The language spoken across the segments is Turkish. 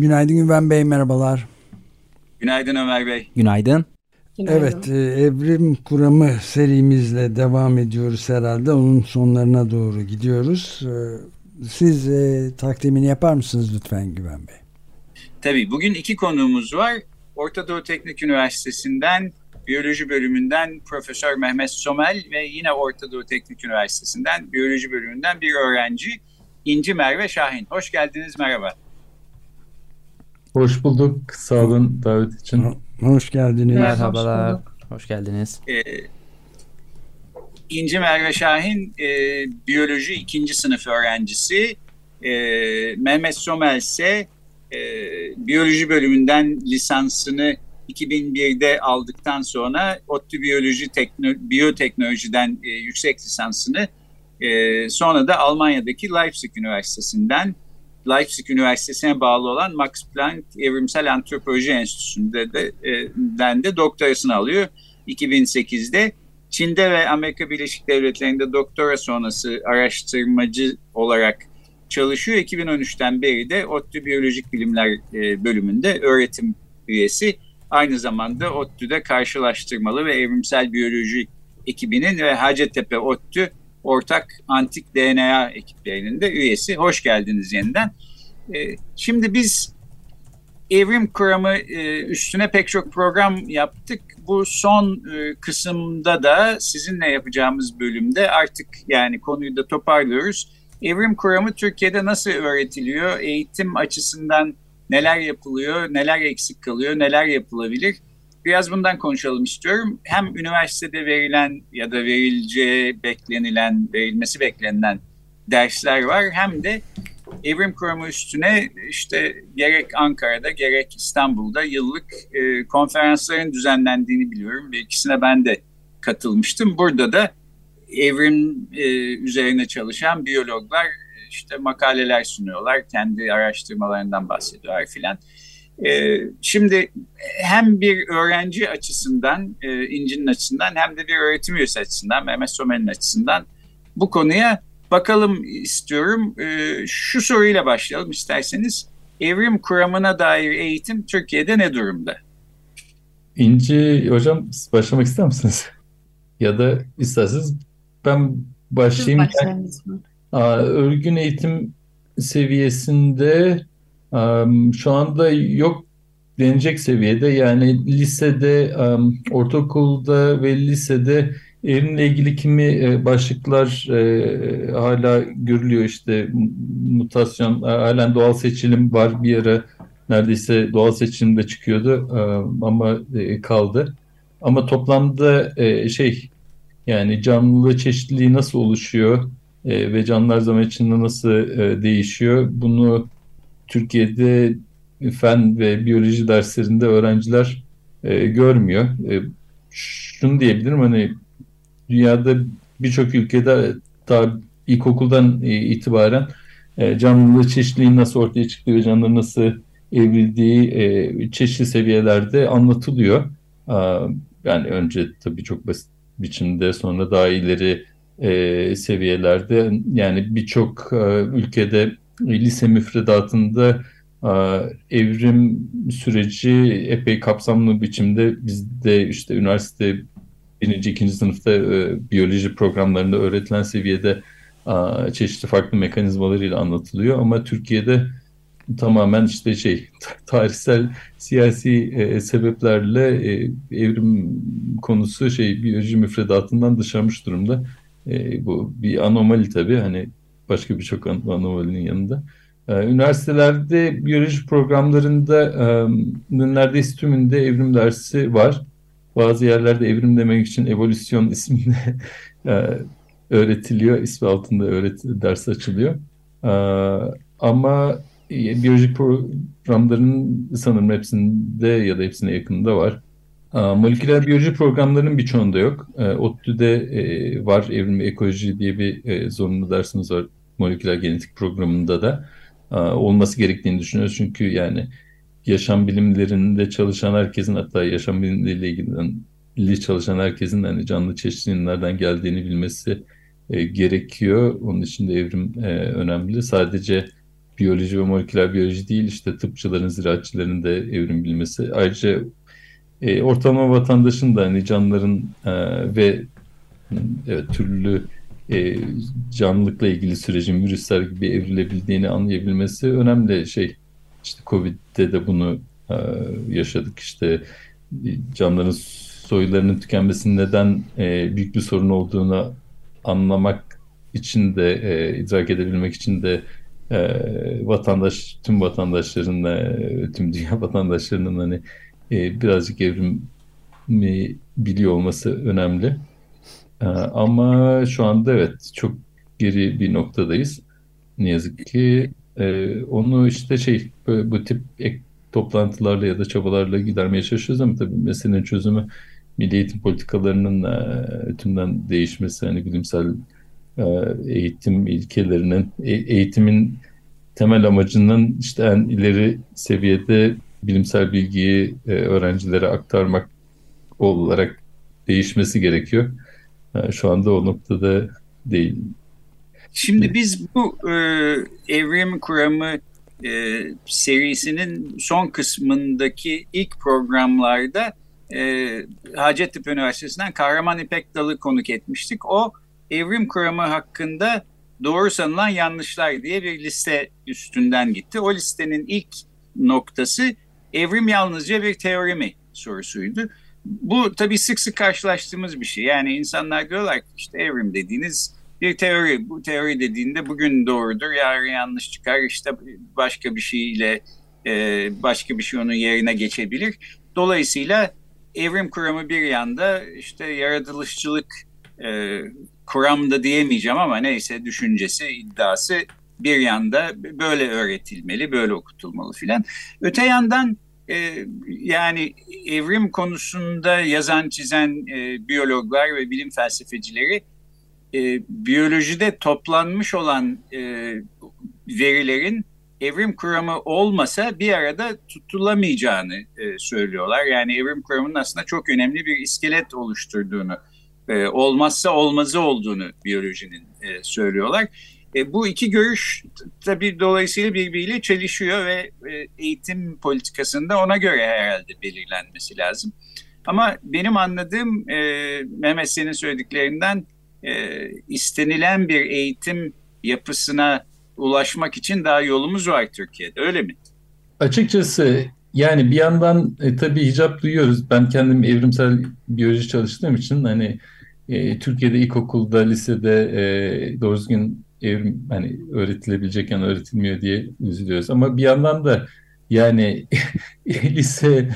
Günaydın Güven Bey, merhabalar. Günaydın Ömer Bey. Günaydın. Günaydın. Evet, e, Evrim Kuramı serimizle devam ediyoruz herhalde. Onun sonlarına doğru gidiyoruz. E, siz e, takdimini yapar mısınız lütfen Güven Bey? Tabii, bugün iki konuğumuz var. Orta Doğu Teknik Üniversitesi'nden Biyoloji bölümünden Profesör Mehmet Somel ve yine Orta Doğu Teknik Üniversitesi'nden Biyoloji bölümünden bir öğrenci İnci Merve Şahin. Hoş geldiniz, merhaba. Hoş bulduk. Sağ olun davet için. Hoş geldiniz. Merhabalar. Hoş, hoş geldiniz. Ee, İnci Merve Şahin e, biyoloji ikinci sınıf öğrencisi. E, Mehmet Somel ise e, biyoloji bölümünden lisansını 2001'de aldıktan sonra ODTÜ Biyoloji Tekno Biyoteknolojiden e, yüksek lisansını e, sonra da Almanya'daki Leipzig Üniversitesi'nden Leipzig Üniversitesi'ne bağlı olan Max Planck Evrimsel Antropoloji Enstitüsü'nde de, e, de doktorasını alıyor 2008'de. Çin'de ve Amerika Birleşik Devletleri'nde doktora sonrası araştırmacı olarak çalışıyor. 2013'ten beri de ODTÜ Biyolojik Bilimler e, bölümünde öğretim üyesi. Aynı zamanda ODTÜ'de karşılaştırmalı ve evrimsel biyoloji ekibinin ve Hacettepe ODTÜ ortak antik DNA ekiplerinin de üyesi. Hoş geldiniz yeniden. Ee, şimdi biz evrim kuramı e, üstüne pek çok program yaptık. Bu son e, kısımda da sizinle yapacağımız bölümde artık yani konuyu da toparlıyoruz. Evrim kuramı Türkiye'de nasıl öğretiliyor? Eğitim açısından neler yapılıyor, neler eksik kalıyor, neler yapılabilir? Biraz bundan konuşalım istiyorum. Hem üniversitede verilen ya da verileceği beklenilen, verilmesi beklenilen dersler var hem de evrim kuramı üstüne işte gerek Ankara'da gerek İstanbul'da yıllık e, konferansların düzenlendiğini biliyorum. Bir ikisine ben de katılmıştım. Burada da evrim e, üzerine çalışan biyologlar işte makaleler sunuyorlar, kendi araştırmalarından bahsediyorlar filan. Ee, şimdi hem bir öğrenci açısından, e, İnci'nin açısından hem de bir öğretim üyesi açısından, Mehmet Somer'in açısından bu konuya bakalım istiyorum. Ee, şu soruyla başlayalım isterseniz. Evrim kuramına dair eğitim Türkiye'de ne durumda? İnci hocam başlamak ister misiniz? Ya da isterseniz ben başlayayım. Siz Örgün eğitim seviyesinde şu anda yok denecek seviyede yani lisede, ortaokulda ve lisede evrimle ilgili kimi e, başlıklar e, hala görülüyor işte mutasyon, halen doğal seçilim var bir ara neredeyse doğal seçilimde çıkıyordu ama e, kaldı. Ama toplamda şey yani canlı çeşitliliği nasıl oluşuyor? ve canlılar zaman içinde nasıl değişiyor? Bunu Türkiye'de fen ve biyoloji derslerinde öğrenciler e, görmüyor. E, şunu diyebilirim hani dünyada birçok ülkede daha ilkokuldan e, itibaren e, canlılığı çeşitliliğin nasıl ortaya çıktığı ve canlıların nasıl evrildiği e, çeşitli seviyelerde anlatılıyor. E, yani önce tabii çok basit biçimde sonra daha ileri e, seviyelerde yani birçok e, ülkede lise müfredatında e, evrim süreci epey kapsamlı biçimde bizde işte üniversite birinci, ikinci sınıfta e, biyoloji programlarında öğretilen seviyede e, çeşitli farklı mekanizmalarıyla anlatılıyor ama Türkiye'de tamamen işte şey tarihsel siyasi e, sebeplerle e, evrim konusu şey biyoloji müfredatından dışarmış durumda. E, bu bir anomali tabii hani başka birçok an anomalinin yanında. E, üniversitelerde biyoloji programlarında neredeyse tümünde evrim dersi var. Bazı yerlerde evrim demek için evolüsyon isminde öğretiliyor. İsmi altında öğret ders açılıyor. Ama e, biyolojik programların sanırım hepsinde ya da hepsine yakında var. Moleküler biyoloji programlarının birçoğunda yok. ODTÜ'de var, evrim ekoloji diye bir zorunlu dersimiz var moleküler genetik programında da. Olması gerektiğini düşünüyoruz çünkü yani yaşam bilimlerinde çalışan herkesin hatta yaşam bilimleriyle ilgili çalışan herkesin hani canlı çeşitliliğin nereden geldiğini bilmesi gerekiyor. Onun için de evrim önemli. Sadece biyoloji ve moleküler biyoloji değil işte tıpçıların, ziraatçıların da evrim bilmesi. Ayrıca e, ortalama vatandaşın da hani canlıların e, ve evet, türlü e, canlılıkla ilgili sürecin virüsler gibi evrilebildiğini anlayabilmesi önemli şey. İşte Covid'de de bunu e, yaşadık. İşte e, canlıların soylarının tükenmesinin neden e, büyük bir sorun olduğunu anlamak için de e, idrak edebilmek için de e, vatandaş tüm vatandaşların e, tüm dünya vatandaşlarının hani e, birazcık evrimi biliyor olması önemli. E, ama şu anda evet çok geri bir noktadayız. Ne yazık ki e, onu işte şey böyle, bu tip ek toplantılarla ya da çabalarla gidermeye çalışıyoruz ama tabii meselenin çözümü milli eğitim politikalarının e, tümden değişmesi, hani bilimsel e, eğitim ilkelerinin, e, eğitimin temel amacının işte en ileri seviyede bilimsel bilgiyi e, öğrencilere aktarmak olarak değişmesi gerekiyor. Yani şu anda o noktada değil. Şimdi biz bu e, evrim kuramı e, serisinin son kısmındaki ilk programlarda e, Hacettepe Üniversitesi'nden Kahraman İpek Dalı konuk etmiştik. O evrim kuramı hakkında doğru sanılan yanlışlar diye bir liste üstünden gitti. O listenin ilk noktası evrim yalnızca bir teori mi sorusuydu. Bu tabii sık sık karşılaştığımız bir şey. Yani insanlar diyorlar ki işte evrim dediğiniz bir teori. Bu teori dediğinde bugün doğrudur, yarın yanlış çıkar. İşte başka bir şeyle e, başka bir şey onun yerine geçebilir. Dolayısıyla evrim kuramı bir yanda işte yaratılışçılık e, kuramda diyemeyeceğim ama neyse düşüncesi, iddiası bir yanda böyle öğretilmeli, böyle okutulmalı filan. Öte yandan e, yani evrim konusunda yazan çizen e, biyologlar ve bilim felsefecileri e, biyolojide toplanmış olan e, verilerin evrim kuramı olmasa bir arada tutulamayacağını e, söylüyorlar. Yani evrim kuramının aslında çok önemli bir iskelet oluşturduğunu, e, olmazsa olmazı olduğunu biyolojinin e, söylüyorlar. E, bu iki görüş tabii dolayısıyla birbiriyle çelişiyor ve e, eğitim politikasında ona göre herhalde belirlenmesi lazım. Ama benim anladığım e, Mehmet senin söylediklerinden e, istenilen bir eğitim yapısına ulaşmak için daha yolumuz var Türkiye'de öyle mi? Açıkçası yani bir yandan e, tabii hicap duyuyoruz. Ben kendim evrimsel biyoloji çalıştığım için hani e, Türkiye'de ilkokulda, lisede e, doğru düzgün evrim hani öğretilebilecekken öğretilmiyor diye üzülüyoruz. Ama bir yandan da yani lise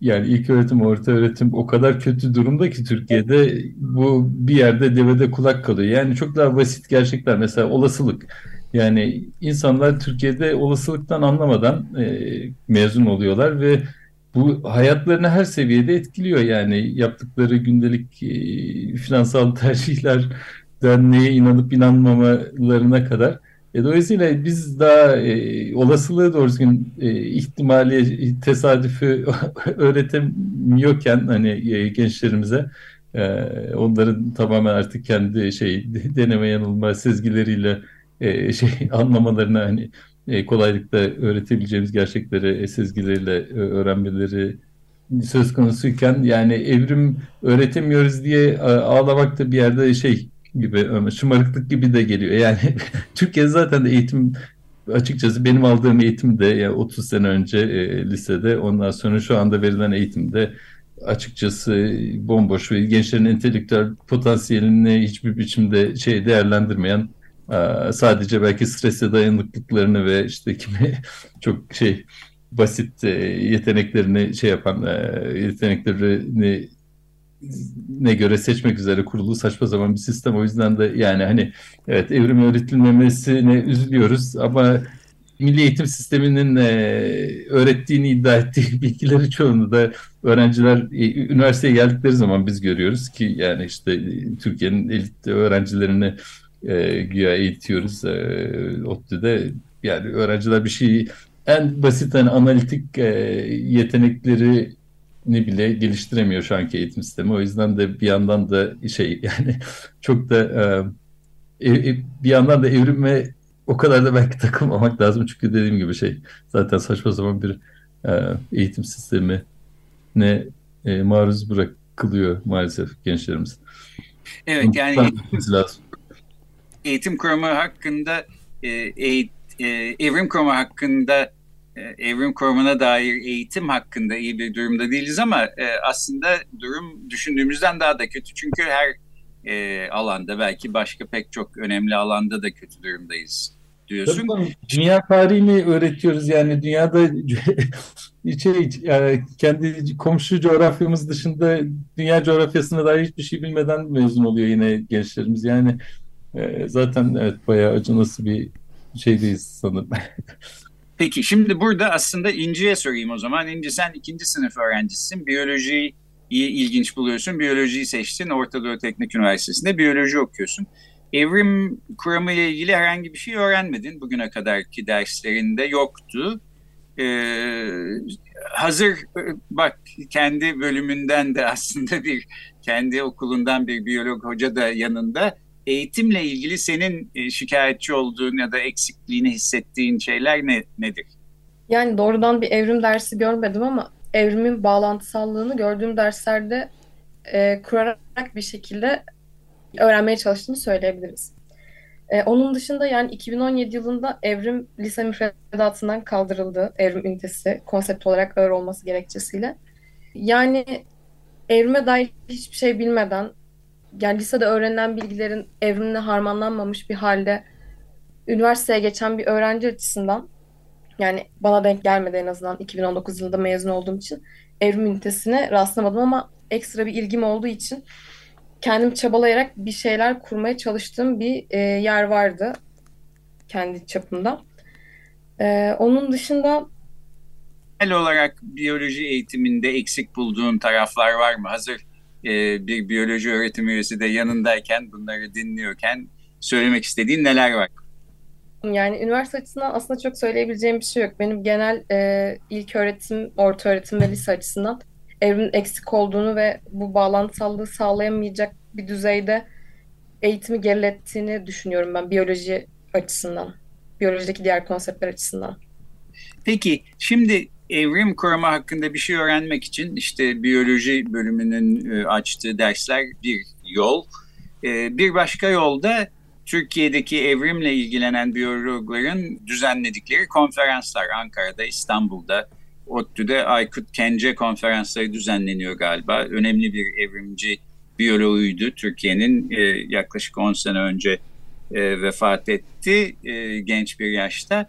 yani ilk öğretim, orta öğretim o kadar kötü durumda ki Türkiye'de bu bir yerde devede kulak kalıyor. Yani çok daha basit gerçekler mesela olasılık. Yani insanlar Türkiye'de olasılıktan anlamadan e, mezun oluyorlar ve bu hayatlarını her seviyede etkiliyor. Yani yaptıkları gündelik e, finansal tercihler, neye inanıp inanmamalarına kadar. E, dolayısıyla biz daha e, olasılığı doğru düzgün e, ihtimali, tesadüfü öğretemiyorken hani e, gençlerimize e, onların tamamen artık kendi şey deneme yanılma sezgileriyle e, şey anlamalarına hani e, kolaylıkla öğretebileceğimiz gerçekleri e, sezgileriyle e, öğrenmeleri söz konusuyken yani evrim öğretemiyoruz diye ağlamak da bir yerde şey gibi şımarıklık gibi de geliyor. Yani Türkiye zaten eğitim açıkçası benim aldığım eğitimde yani 30 sene önce e, lisede ondan sonra şu anda verilen eğitimde açıkçası bomboş ve gençlerin entelektüel potansiyelini hiçbir biçimde şey değerlendirmeyen sadece belki strese dayanıklıklarını ve işte kimi çok şey basit e, yeteneklerini şey yapan e, yeteneklerini ne göre seçmek üzere kurulu saçma zaman bir sistem. O yüzden de yani hani evet evrim öğretilmemesine üzülüyoruz ama milli eğitim sisteminin e, öğrettiğini iddia ettiği bilgileri çoğunu da öğrenciler e, üniversiteye geldikleri zaman biz görüyoruz ki yani işte e, Türkiye'nin elit öğrencilerini e, güya eğitiyoruz e, ODTÜ'de yani öğrenciler bir şeyi en basit hani analitik e, yetenekleri bile geliştiremiyor şu anki eğitim sistemi. O yüzden de bir yandan da şey yani çok da e, e, bir yandan da evrime o kadar da belki takılmamak lazım. Çünkü dediğim gibi şey zaten saçma zaman bir e, eğitim sistemi ne e, maruz bırakılıyor maalesef gençlerimiz. Evet yani eğitim, lazım. eğitim kurumu hakkında e, e, e, evrim kurumu hakkında e, evrim kurumuna dair eğitim hakkında iyi bir durumda değiliz ama e, aslında durum düşündüğümüzden daha da kötü. Çünkü her e, alanda belki başka pek çok önemli alanda da kötü durumdayız diyorsun. Tabii, dünya tarihini öğretiyoruz yani dünyada şey, yani kendi komşu coğrafyamız dışında dünya coğrafyasına dair hiçbir şey bilmeden mezun oluyor yine gençlerimiz. Yani e, zaten evet bayağı acınası bir şeydeyiz sanırım. Peki şimdi burada aslında İnci'ye sorayım o zaman. İnci sen ikinci sınıf öğrencisin. Biyolojiyi ilginç buluyorsun. Biyolojiyi seçtin. Orta Doğu Teknik Üniversitesi'nde biyoloji okuyorsun. Evrim kuramı ile ilgili herhangi bir şey öğrenmedin. Bugüne kadarki derslerinde yoktu. Ee, hazır bak kendi bölümünden de aslında bir kendi okulundan bir biyolog hoca da yanında eğitimle ilgili senin e, şikayetçi olduğun ya da eksikliğini hissettiğin şeyler ne nedir? Yani doğrudan bir evrim dersi görmedim ama evrimin bağlantısallığını gördüğüm derslerde e, kurarak bir şekilde öğrenmeye çalıştığımı söyleyebiliriz. E, onun dışında yani 2017 yılında evrim lise müfredatından kaldırıldı. Evrim ünitesi konsept olarak ağır olması gerekçesiyle. Yani evrime dair hiçbir şey bilmeden yani lisede öğrenilen bilgilerin evrimle harmanlanmamış bir halde üniversiteye geçen bir öğrenci açısından yani bana denk gelmedi en azından 2019 yılında mezun olduğum için evrim ünitesine rastlamadım ama ekstra bir ilgim olduğu için kendim çabalayarak bir şeyler kurmaya çalıştığım bir e, yer vardı kendi çapımda. E, onun dışında genel olarak biyoloji eğitiminde eksik bulduğun taraflar var mı? Hazır e, bir biyoloji öğretim üyesi de yanındayken bunları dinliyorken söylemek istediğin neler var? Yani üniversite açısından aslında çok söyleyebileceğim bir şey yok. Benim genel e, ilk öğretim, orta öğretim ve lise açısından evrimin eksik olduğunu ve bu bağlantısallığı sağlayamayacak bir düzeyde eğitimi gerilettiğini düşünüyorum ben biyoloji açısından. Biyolojideki diğer konseptler açısından. Peki şimdi evrim kuramı hakkında bir şey öğrenmek için işte biyoloji bölümünün e, açtığı dersler bir yol. E, bir başka yolda Türkiye'deki evrimle ilgilenen biyologların düzenledikleri konferanslar Ankara'da, İstanbul'da, ODTÜ'de Aykut Kence konferansları düzenleniyor galiba. Önemli bir evrimci biyoloğuydu. Türkiye'nin e, yaklaşık 10 sene önce vefat etti genç bir yaşta.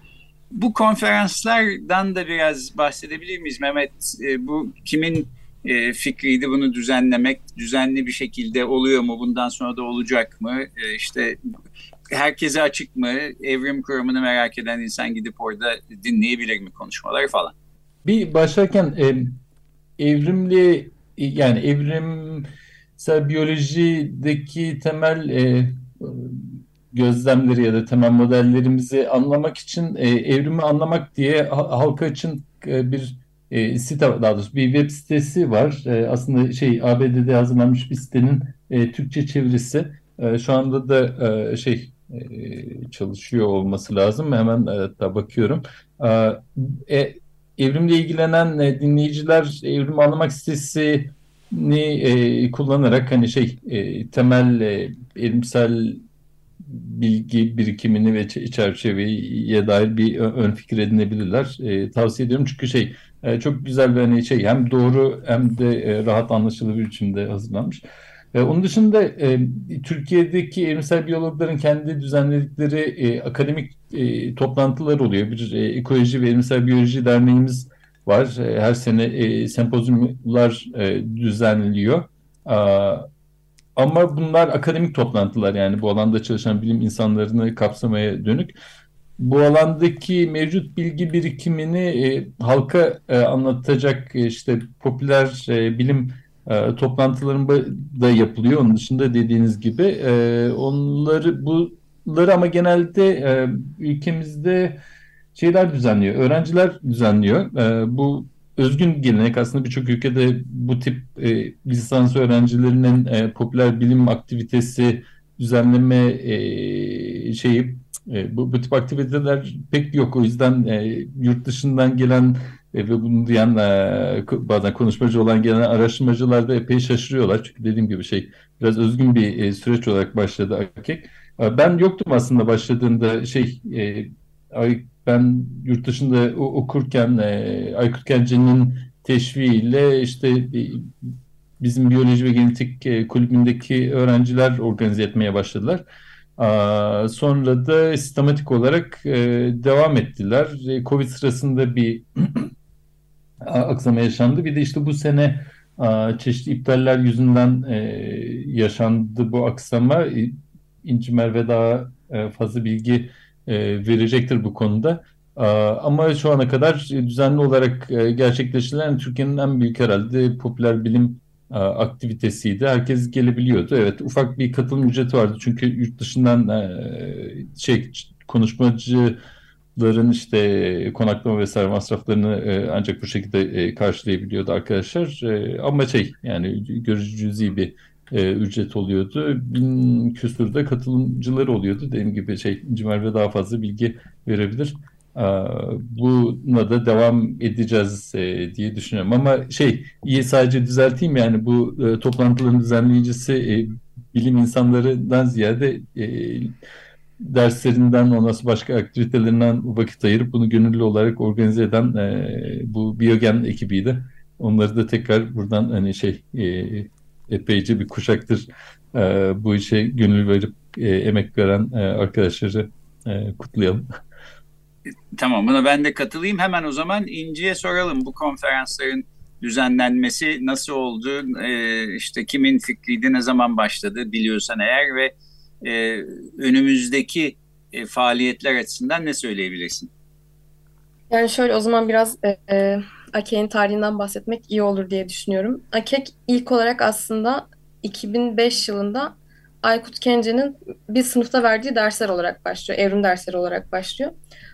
Bu konferanslardan da biraz bahsedebilir miyiz Mehmet? E, bu kimin e, fikriydi bunu düzenlemek? Düzenli bir şekilde oluyor mu? Bundan sonra da olacak mı? E, işte herkese açık mı? Evrim kuramını merak eden insan gidip orada dinleyebilir mi konuşmaları falan? Bir başlarken e, evrimli yani evrim biyolojideki temel gözlemleri ya da temel modellerimizi anlamak için e, evrimi anlamak diye halka için e, bir e, site daha doğrusu bir web sitesi var. E, aslında şey ABD'de hazırlanmış bir sitenin e, Türkçe çevirisi. E, şu anda da e, şey e, çalışıyor olması lazım. Hemen e, da bakıyorum. E, evrimle ilgilenen e, dinleyiciler evrim anlamak sitesini e, kullanarak hani şey e, temel e, evrimsel bilgi birikimini ve çerçeveye dair bir ön fikir edinebilirler. E, tavsiye ediyorum çünkü şey e, çok güzel bir hani şey hem doğru hem de e, rahat anlaşılır bir biçimde hazırlanmış. E, onun dışında e, Türkiye'deki evrimsel biyologların kendi düzenledikleri e, akademik e, toplantılar oluyor. Bir e, ekoloji ve evrimsel biyoloji derneğimiz var. E, her sene e, sempozyumlar e, düzenliyor. Ama bunlar akademik toplantılar yani bu alanda çalışan bilim insanlarını kapsamaya dönük. Bu alandaki mevcut bilgi birikimini e, halka e, anlatacak e, işte popüler e, bilim e, toplantılarında yapılıyor. Onun dışında dediğiniz gibi e, onları bunları ama genelde e, ülkemizde şeyler düzenliyor, öğrenciler düzenliyor. E, bu özgün gelenek aslında birçok ülkede bu tip e, lisans öğrencilerinin e, popüler bilim aktivitesi düzenleme e, şeyi e, bu, bu tip aktiviteler pek yok. O yüzden e, yurt dışından gelen e, ve bunu duyan e, bazen konuşmacı olan gelen araştırmacılar da epey şaşırıyorlar. Çünkü dediğim gibi şey biraz özgün bir e, süreç olarak başladı AKEK. E, ben yoktum aslında başladığında şey e, ben yurt dışında okurken e, Aykut Gence'nin teşviğiyle işte e, bizim biyoloji ve genetik e, kulübündeki öğrenciler organize etmeye başladılar. Sonra da sistematik olarak devam ettiler. Covid sırasında bir aksama yaşandı. Bir de işte bu sene çeşitli iptaller yüzünden yaşandı bu aksama. İnci Merve daha fazla bilgi verecektir bu konuda. Ama şu ana kadar düzenli olarak gerçekleştirilen Türkiye'nin en büyük herhalde popüler bilim aktivitesiydi. Herkes gelebiliyordu. Evet ufak bir katılım ücreti vardı. Çünkü yurt dışından şey konuşmacıların işte konaklama vesaire masraflarını ancak bu şekilde karşılayabiliyordu arkadaşlar. Ama şey yani görücü cüzi bir ücret oluyordu. Bin küsurda katılımcıları oluyordu. Dediğim gibi şey Cimerve daha fazla bilgi verebilir. Buna da devam edeceğiz diye düşünüyorum. Ama şey iyi sadece düzelteyim yani bu toplantıların düzenleyicisi bilim insanlarından ziyade derslerinden ondan sonra başka aktivitelerinden vakit ayırıp bunu gönüllü olarak organize eden bu Biyogen ekibiydi. Onları da tekrar buradan hani şey epeyce bir kuşaktır bu işe gönül verip emek veren arkadaşları kutlayalım. Tamam buna ben de katılayım. Hemen o zaman İnci'ye soralım bu konferansların düzenlenmesi nasıl oldu, e, işte kimin fikriydi, ne zaman başladı biliyorsan eğer ve e, önümüzdeki e, faaliyetler açısından ne söyleyebilirsin? Yani şöyle o zaman biraz e, e, AKEK'in tarihinden bahsetmek iyi olur diye düşünüyorum. AKEK ilk olarak aslında 2005 yılında Aykut Kence'nin bir sınıfta verdiği dersler olarak başlıyor. Evrim dersleri olarak başlıyor.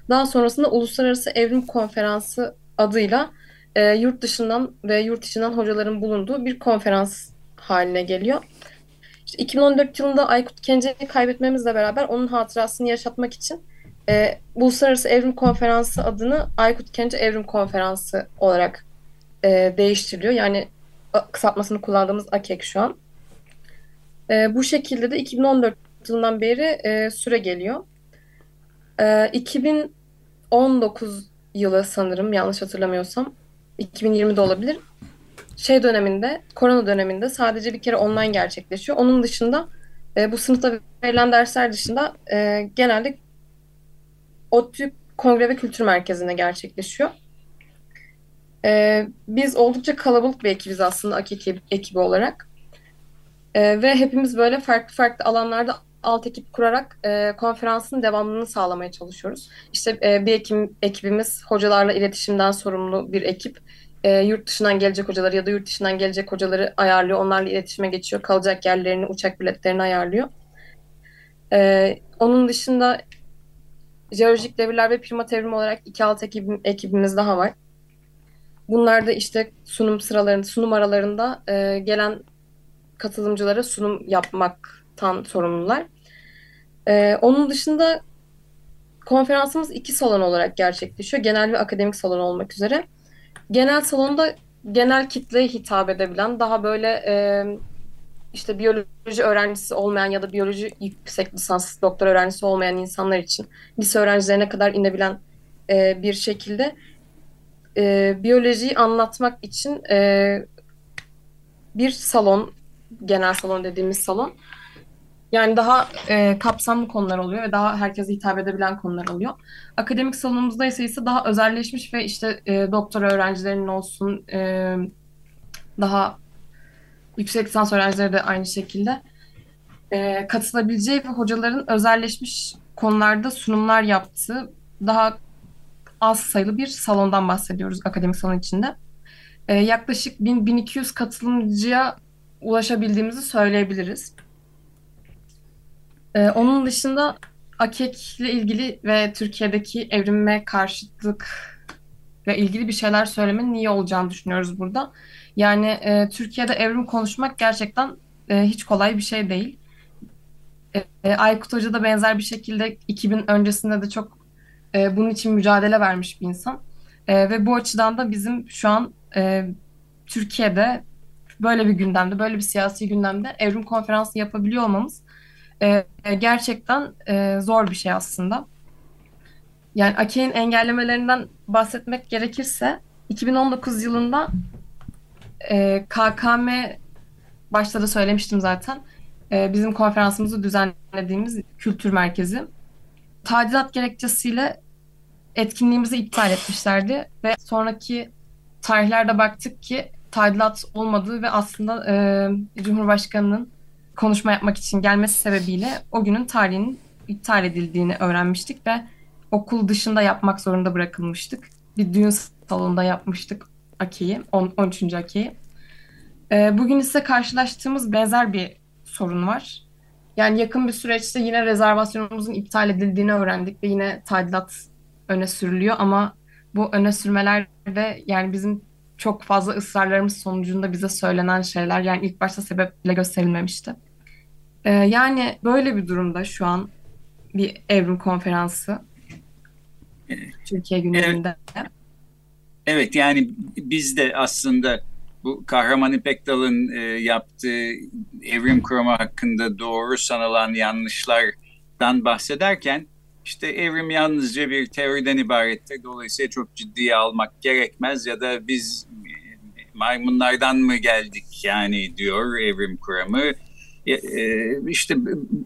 Daha sonrasında Uluslararası Evrim Konferansı adıyla e, yurt dışından ve yurt içinden hocaların bulunduğu bir konferans haline geliyor. İşte 2014 yılında Aykut Kence'yi kaybetmemizle beraber onun hatırasını yaşatmak için e, Uluslararası Evrim Konferansı adını Aykut Kence Evrim Konferansı olarak e, değiştiriliyor. Yani kısaltmasını kullandığımız AKEK şu an. E, bu şekilde de 2014 yılından beri e, süre geliyor. E, 2019 yılı sanırım yanlış hatırlamıyorsam 2020'de olabilir. Şey döneminde, korona döneminde sadece bir kere online gerçekleşiyor. Onun dışında e, bu sınıfta verilen dersler dışında e, genelde ODTÜ Kongre ve Kültür Merkezi'nde gerçekleşiyor. E, biz oldukça kalabalık bir ekibiz aslında AKİ ekibi olarak. E, ve hepimiz böyle farklı farklı alanlarda alt ekip kurarak e, konferansın devamlılığını sağlamaya çalışıyoruz. İşte e, bir ekim, ekibimiz hocalarla iletişimden sorumlu bir ekip. E, yurt dışından gelecek hocaları ya da yurt dışından gelecek hocaları ayarlıyor. Onlarla iletişime geçiyor. Kalacak yerlerini, uçak biletlerini ayarlıyor. E, onun dışında jeolojik devirler ve primat evrim olarak iki alt ekibim, ekibimiz daha var. Bunlar da işte sunum sıralarında, sunum aralarında e, gelen katılımcılara sunum yapmaktan sorumlular. Ee, onun dışında konferansımız iki salon olarak gerçekleşiyor. Genel ve akademik salon olmak üzere. Genel salonda genel kitleye hitap edebilen daha böyle e, işte biyoloji öğrencisi olmayan ya da biyoloji yüksek lisans doktor öğrencisi olmayan insanlar için lise öğrencilerine kadar inebilen e, bir şekilde e, biyolojiyi anlatmak için e, bir salon genel salon dediğimiz salon. Yani daha e, kapsamlı konular oluyor ve daha herkese hitap edebilen konular oluyor. Akademik salonumuzda ise ise daha özelleşmiş ve işte e, doktora öğrencilerinin olsun e, daha yüksek lisans öğrencileri de aynı şekilde e, katılabileceği ve hocaların özelleşmiş konularda sunumlar yaptığı daha az sayılı bir salondan bahsediyoruz akademik salon içinde. E, yaklaşık 1000-1200 katılımcıya ulaşabildiğimizi söyleyebiliriz. E, onun dışında AKEK ile ilgili ve Türkiye'deki evrime karşıtlık ile ilgili bir şeyler söylemenin iyi olacağını düşünüyoruz burada. Yani e, Türkiye'de evrim konuşmak gerçekten e, hiç kolay bir şey değil. E, e Aykut Hoca da benzer bir şekilde 2000 öncesinde de çok e, bunun için mücadele vermiş bir insan. E, ve bu açıdan da bizim şu an e, Türkiye'de böyle bir gündemde, böyle bir siyasi gündemde evrim konferansı yapabiliyor olmamız e, gerçekten e, zor bir şey aslında. Yani AKE'nin engellemelerinden bahsetmek gerekirse 2019 yılında e, KKM başta da söylemiştim zaten. E, bizim konferansımızı düzenlediğimiz kültür merkezi. Tadilat gerekçesiyle etkinliğimizi iptal etmişlerdi ve sonraki tarihlerde baktık ki tadilat olmadığı ve aslında e, Cumhurbaşkanı'nın konuşma yapmak için gelmesi sebebiyle o günün tarihinin iptal edildiğini öğrenmiştik ve okul dışında yapmak zorunda bırakılmıştık. Bir düğün salonunda yapmıştık Aki'yi, 13. Aki'yi. E, bugün ise karşılaştığımız benzer bir sorun var. Yani yakın bir süreçte yine rezervasyonumuzun iptal edildiğini öğrendik ve yine tadilat öne sürülüyor ama bu öne sürmeler de yani bizim çok fazla ısrarlarımız sonucunda bize söylenen şeyler yani ilk başta sebeple gösterilmemişti. Ee, yani böyle bir durumda şu an bir evrim konferansı Türkiye gündeminde. Evet. Evet yani biz de aslında bu Kahraman İpekdal'ın e, yaptığı evrim kuramı hakkında doğru sanılan yanlışlardan bahsederken işte evrim yalnızca bir teoriden ibarettir. Dolayısıyla çok ciddiye almak gerekmez ya da biz e, maymunlardan mı geldik yani diyor evrim kuramı. E, e, işte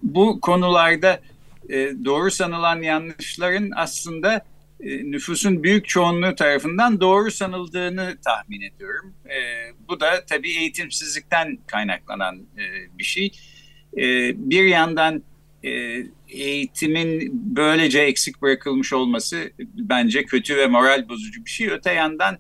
bu konularda doğru sanılan yanlışların aslında nüfusun büyük çoğunluğu tarafından doğru sanıldığını tahmin ediyorum. Bu da tabii eğitimsizlikten kaynaklanan bir şey. Bir yandan eğitimin böylece eksik bırakılmış olması bence kötü ve moral bozucu bir şey. Öte yandan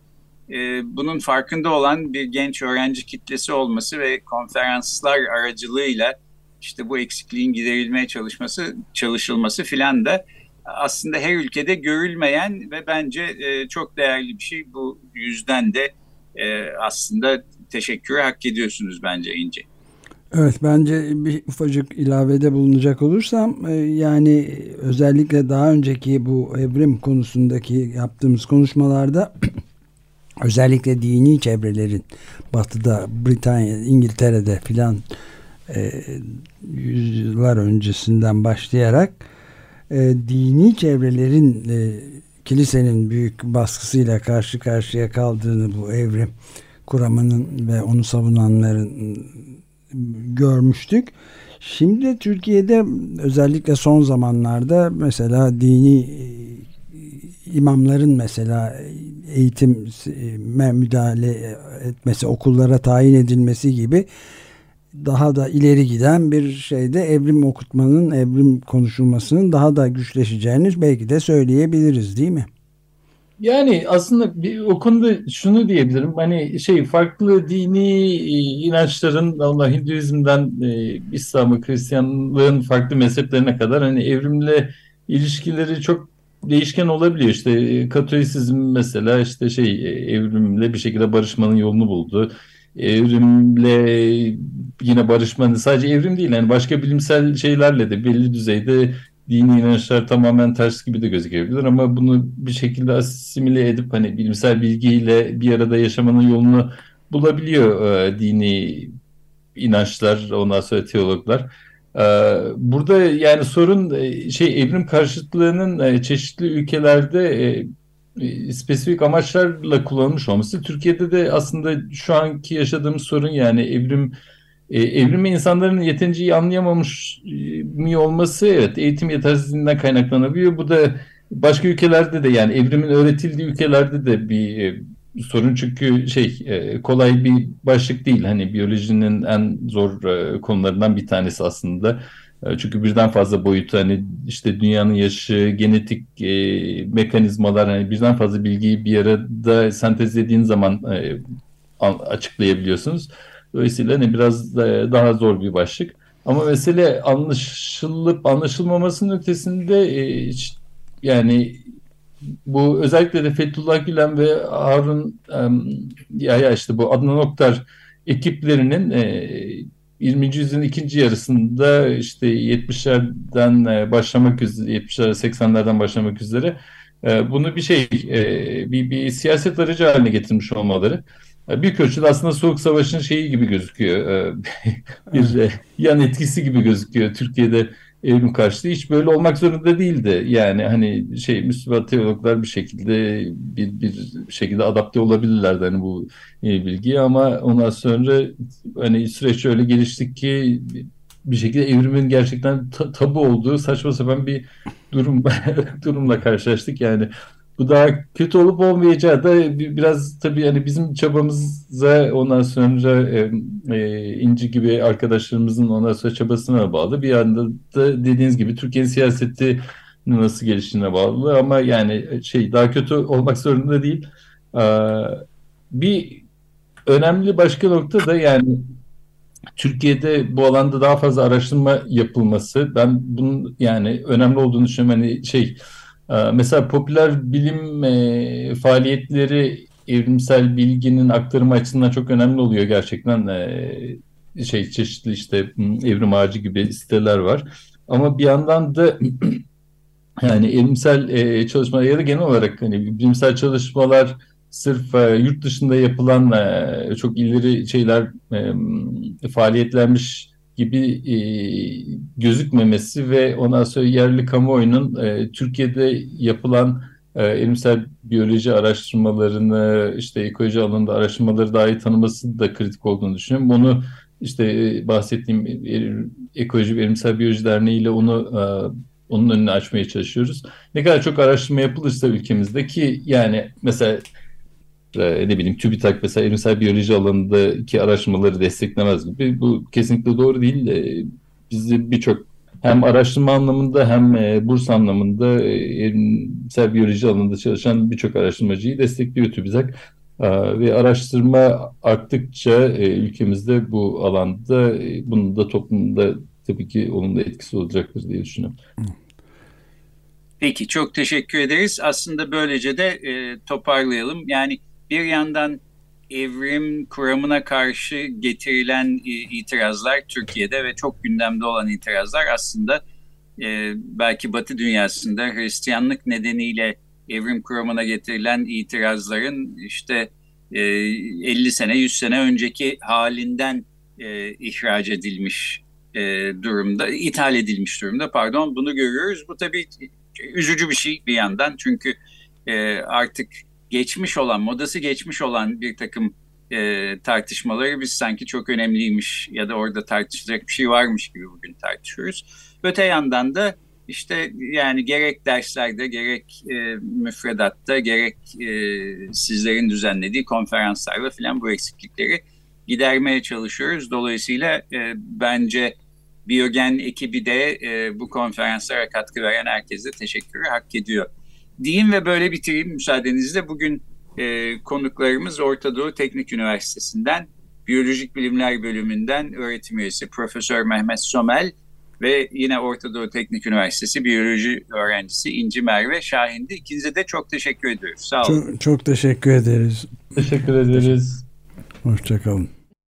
e, bunun farkında olan bir genç öğrenci kitlesi olması ve konferanslar aracılığıyla işte bu eksikliğin giderilmeye çalışması çalışılması filan da aslında her ülkede görülmeyen ve bence e, çok değerli bir şey. Bu yüzden de e, aslında teşekkürü hak ediyorsunuz bence İnce. Evet bence bir ufacık ilavede bulunacak olursam e, yani özellikle daha önceki bu evrim konusundaki yaptığımız konuşmalarda özellikle dini çevrelerin batıda Britanya İngiltere'de filan e, yüzyıllar öncesinden başlayarak e, dini çevrelerin e, kilisenin büyük baskısıyla karşı karşıya kaldığını bu evrim kuramının ve onu savunanların görmüştük. Şimdi Türkiye'de özellikle son zamanlarda mesela dini e, imamların mesela eğitime müdahale etmesi, okullara tayin edilmesi gibi daha da ileri giden bir şeyde evrim okutmanın, evrim konuşulmasının daha da güçleşeceğini belki de söyleyebiliriz değil mi? Yani aslında bir, o konuda şunu diyebilirim. Hani şey farklı dini e, inançların Allah Hinduizm'den e, İslam'a, Hristiyanlığın farklı mezheplerine kadar hani evrimle ilişkileri çok değişken olabiliyor. İşte e, Katolisizm mesela işte şey e, evrimle bir şekilde barışmanın yolunu buldu. Evrimle yine barışmanın sadece evrim değil yani başka bilimsel şeylerle de belli düzeyde dini inançlar tamamen ters gibi de gözükebilir ama bunu bir şekilde asimile edip hani bilimsel bilgiyle bir arada yaşamanın yolunu bulabiliyor e, dini inançlar ondan sonra teologlar. E, burada yani sorun e, şey evrim karşıtlığının e, çeşitli ülkelerde e, spesifik amaçlarla kullanılmış olması. Türkiye'de de aslında şu anki yaşadığımız sorun yani evrim e, evrimi insanların yeterince iyi anlayamamış e, mi olması evet eğitim yetersizliğinden kaynaklanabiliyor. Bu da başka ülkelerde de yani evrimin öğretildiği ülkelerde de bir sorun çünkü şey e, kolay bir başlık değil. Hani biyolojinin en zor e, konularından bir tanesi aslında. E, çünkü birden fazla boyutu hani işte dünyanın yaşı, genetik e, mekanizmalar hani birden fazla bilgiyi bir arada sentezlediğin zaman e, açıklayabiliyorsunuz. Dolayısıyla hani biraz da, daha zor bir başlık. Ama mesele anlaşılıp anlaşılmamasının ötesinde e, yani bu özellikle de Fethullah Gülen ve Harun ya ya işte bu Adnan Oktar ekiplerinin e, 20. yüzyılın ikinci yarısında işte 70'lerden e, başlamak üzere 70'ler 80'lerden başlamak üzere e, bunu bir şey e, bir, bir siyaset aracı haline getirmiş olmaları büyük ölçüde aslında Soğuk Savaş'ın şeyi gibi gözüküyor. bir yan etkisi gibi gözüküyor Türkiye'de evrim karşıtı hiç böyle olmak zorunda değildi. Yani hani şey Müslüman teologlar bir şekilde bir, bir şekilde adapte olabilirlerdi hani bu e, bilgiye ama ondan sonra hani süreç öyle gelişti ki bir şekilde evrimin gerçekten ta- tabu olduğu saçma sapan bir durum durumla karşılaştık. Yani bu daha kötü olup olmayacağı da biraz tabii hani bizim çabamıza ondan sonra e, e, İnci gibi arkadaşlarımızın ondan sonra çabasına bağlı. Bir yanda da dediğiniz gibi Türkiye'nin siyaseti nasıl geliştiğine bağlı ama yani şey daha kötü olmak zorunda değil. Ee, bir önemli başka nokta da yani Türkiye'de bu alanda daha fazla araştırma yapılması. Ben bunun yani önemli olduğunu düşünüyorum. Hani şey mesela popüler bilim e, faaliyetleri evrimsel bilginin aktarımı açısından çok önemli oluyor gerçekten. E, şey çeşitli işte evrim ağacı gibi siteler var. Ama bir yandan da yani evrimsel e, çalışmalar ya da genel olarak hani bilimsel çalışmalar sırf e, yurt dışında yapılan e, çok ileri şeyler e, faaliyetlenmiş gibi e, gözükmemesi ve ondan sonra yerli kamuoyunun e, Türkiye'de yapılan e, elimsel biyoloji araştırmalarını işte ekoloji alanında araştırmaları daha iyi tanıması da kritik olduğunu düşünüyorum. Bunu işte e, bahsettiğim e, Ekoloji ve Elimsel Biyoloji Derneği ile onu e, onun önünü açmaya çalışıyoruz. Ne kadar çok araştırma yapılırsa ülkemizdeki yani mesela ne bileyim TÜBİTAK mesela evrimsel biyoloji alanındaki araştırmaları desteklemez gibi. Bu kesinlikle doğru değil. E, bizi birçok hem araştırma anlamında hem e, burs anlamında evrimsel biyoloji alanında çalışan birçok araştırmacıyı destekliyor TÜBİTAK. E, ve araştırma arttıkça ülkemizde bu alanda bunun da toplumda tabii ki onun da etkisi olacaktır diye düşünüyorum. Peki çok teşekkür ederiz. Aslında böylece de toparlayalım. Yani bir yandan evrim kuramına karşı getirilen e, itirazlar Türkiye'de ve çok gündemde olan itirazlar aslında e, belki Batı dünyasında Hristiyanlık nedeniyle evrim kuramına getirilen itirazların işte e, 50 sene 100 sene önceki halinden e, ihraç edilmiş e, durumda, ithal edilmiş durumda pardon bunu görüyoruz. Bu tabii üzücü bir şey bir yandan çünkü e, artık geçmiş olan, modası geçmiş olan bir takım e, tartışmaları biz sanki çok önemliymiş ya da orada tartışacak bir şey varmış gibi bugün tartışıyoruz. Öte yandan da işte yani gerek derslerde gerek e, müfredatta gerek e, sizlerin düzenlediği konferanslarda falan bu eksiklikleri gidermeye çalışıyoruz. Dolayısıyla e, bence Biyogen ekibi de e, bu konferanslara katkı veren herkese teşekkürü hak ediyor diyeyim ve böyle bitireyim müsaadenizle. Bugün e, konuklarımız Orta Doğu Teknik Üniversitesi'nden Biyolojik Bilimler Bölümünden öğretim üyesi Profesör Mehmet Somel ve yine Orta Doğu Teknik Üniversitesi Biyoloji öğrencisi İnci Merve Şahin'di. İkinize de çok teşekkür ediyoruz. Sağ olun. Çok, çok teşekkür ederiz. Teşekkür ederiz. Hoşçakalın.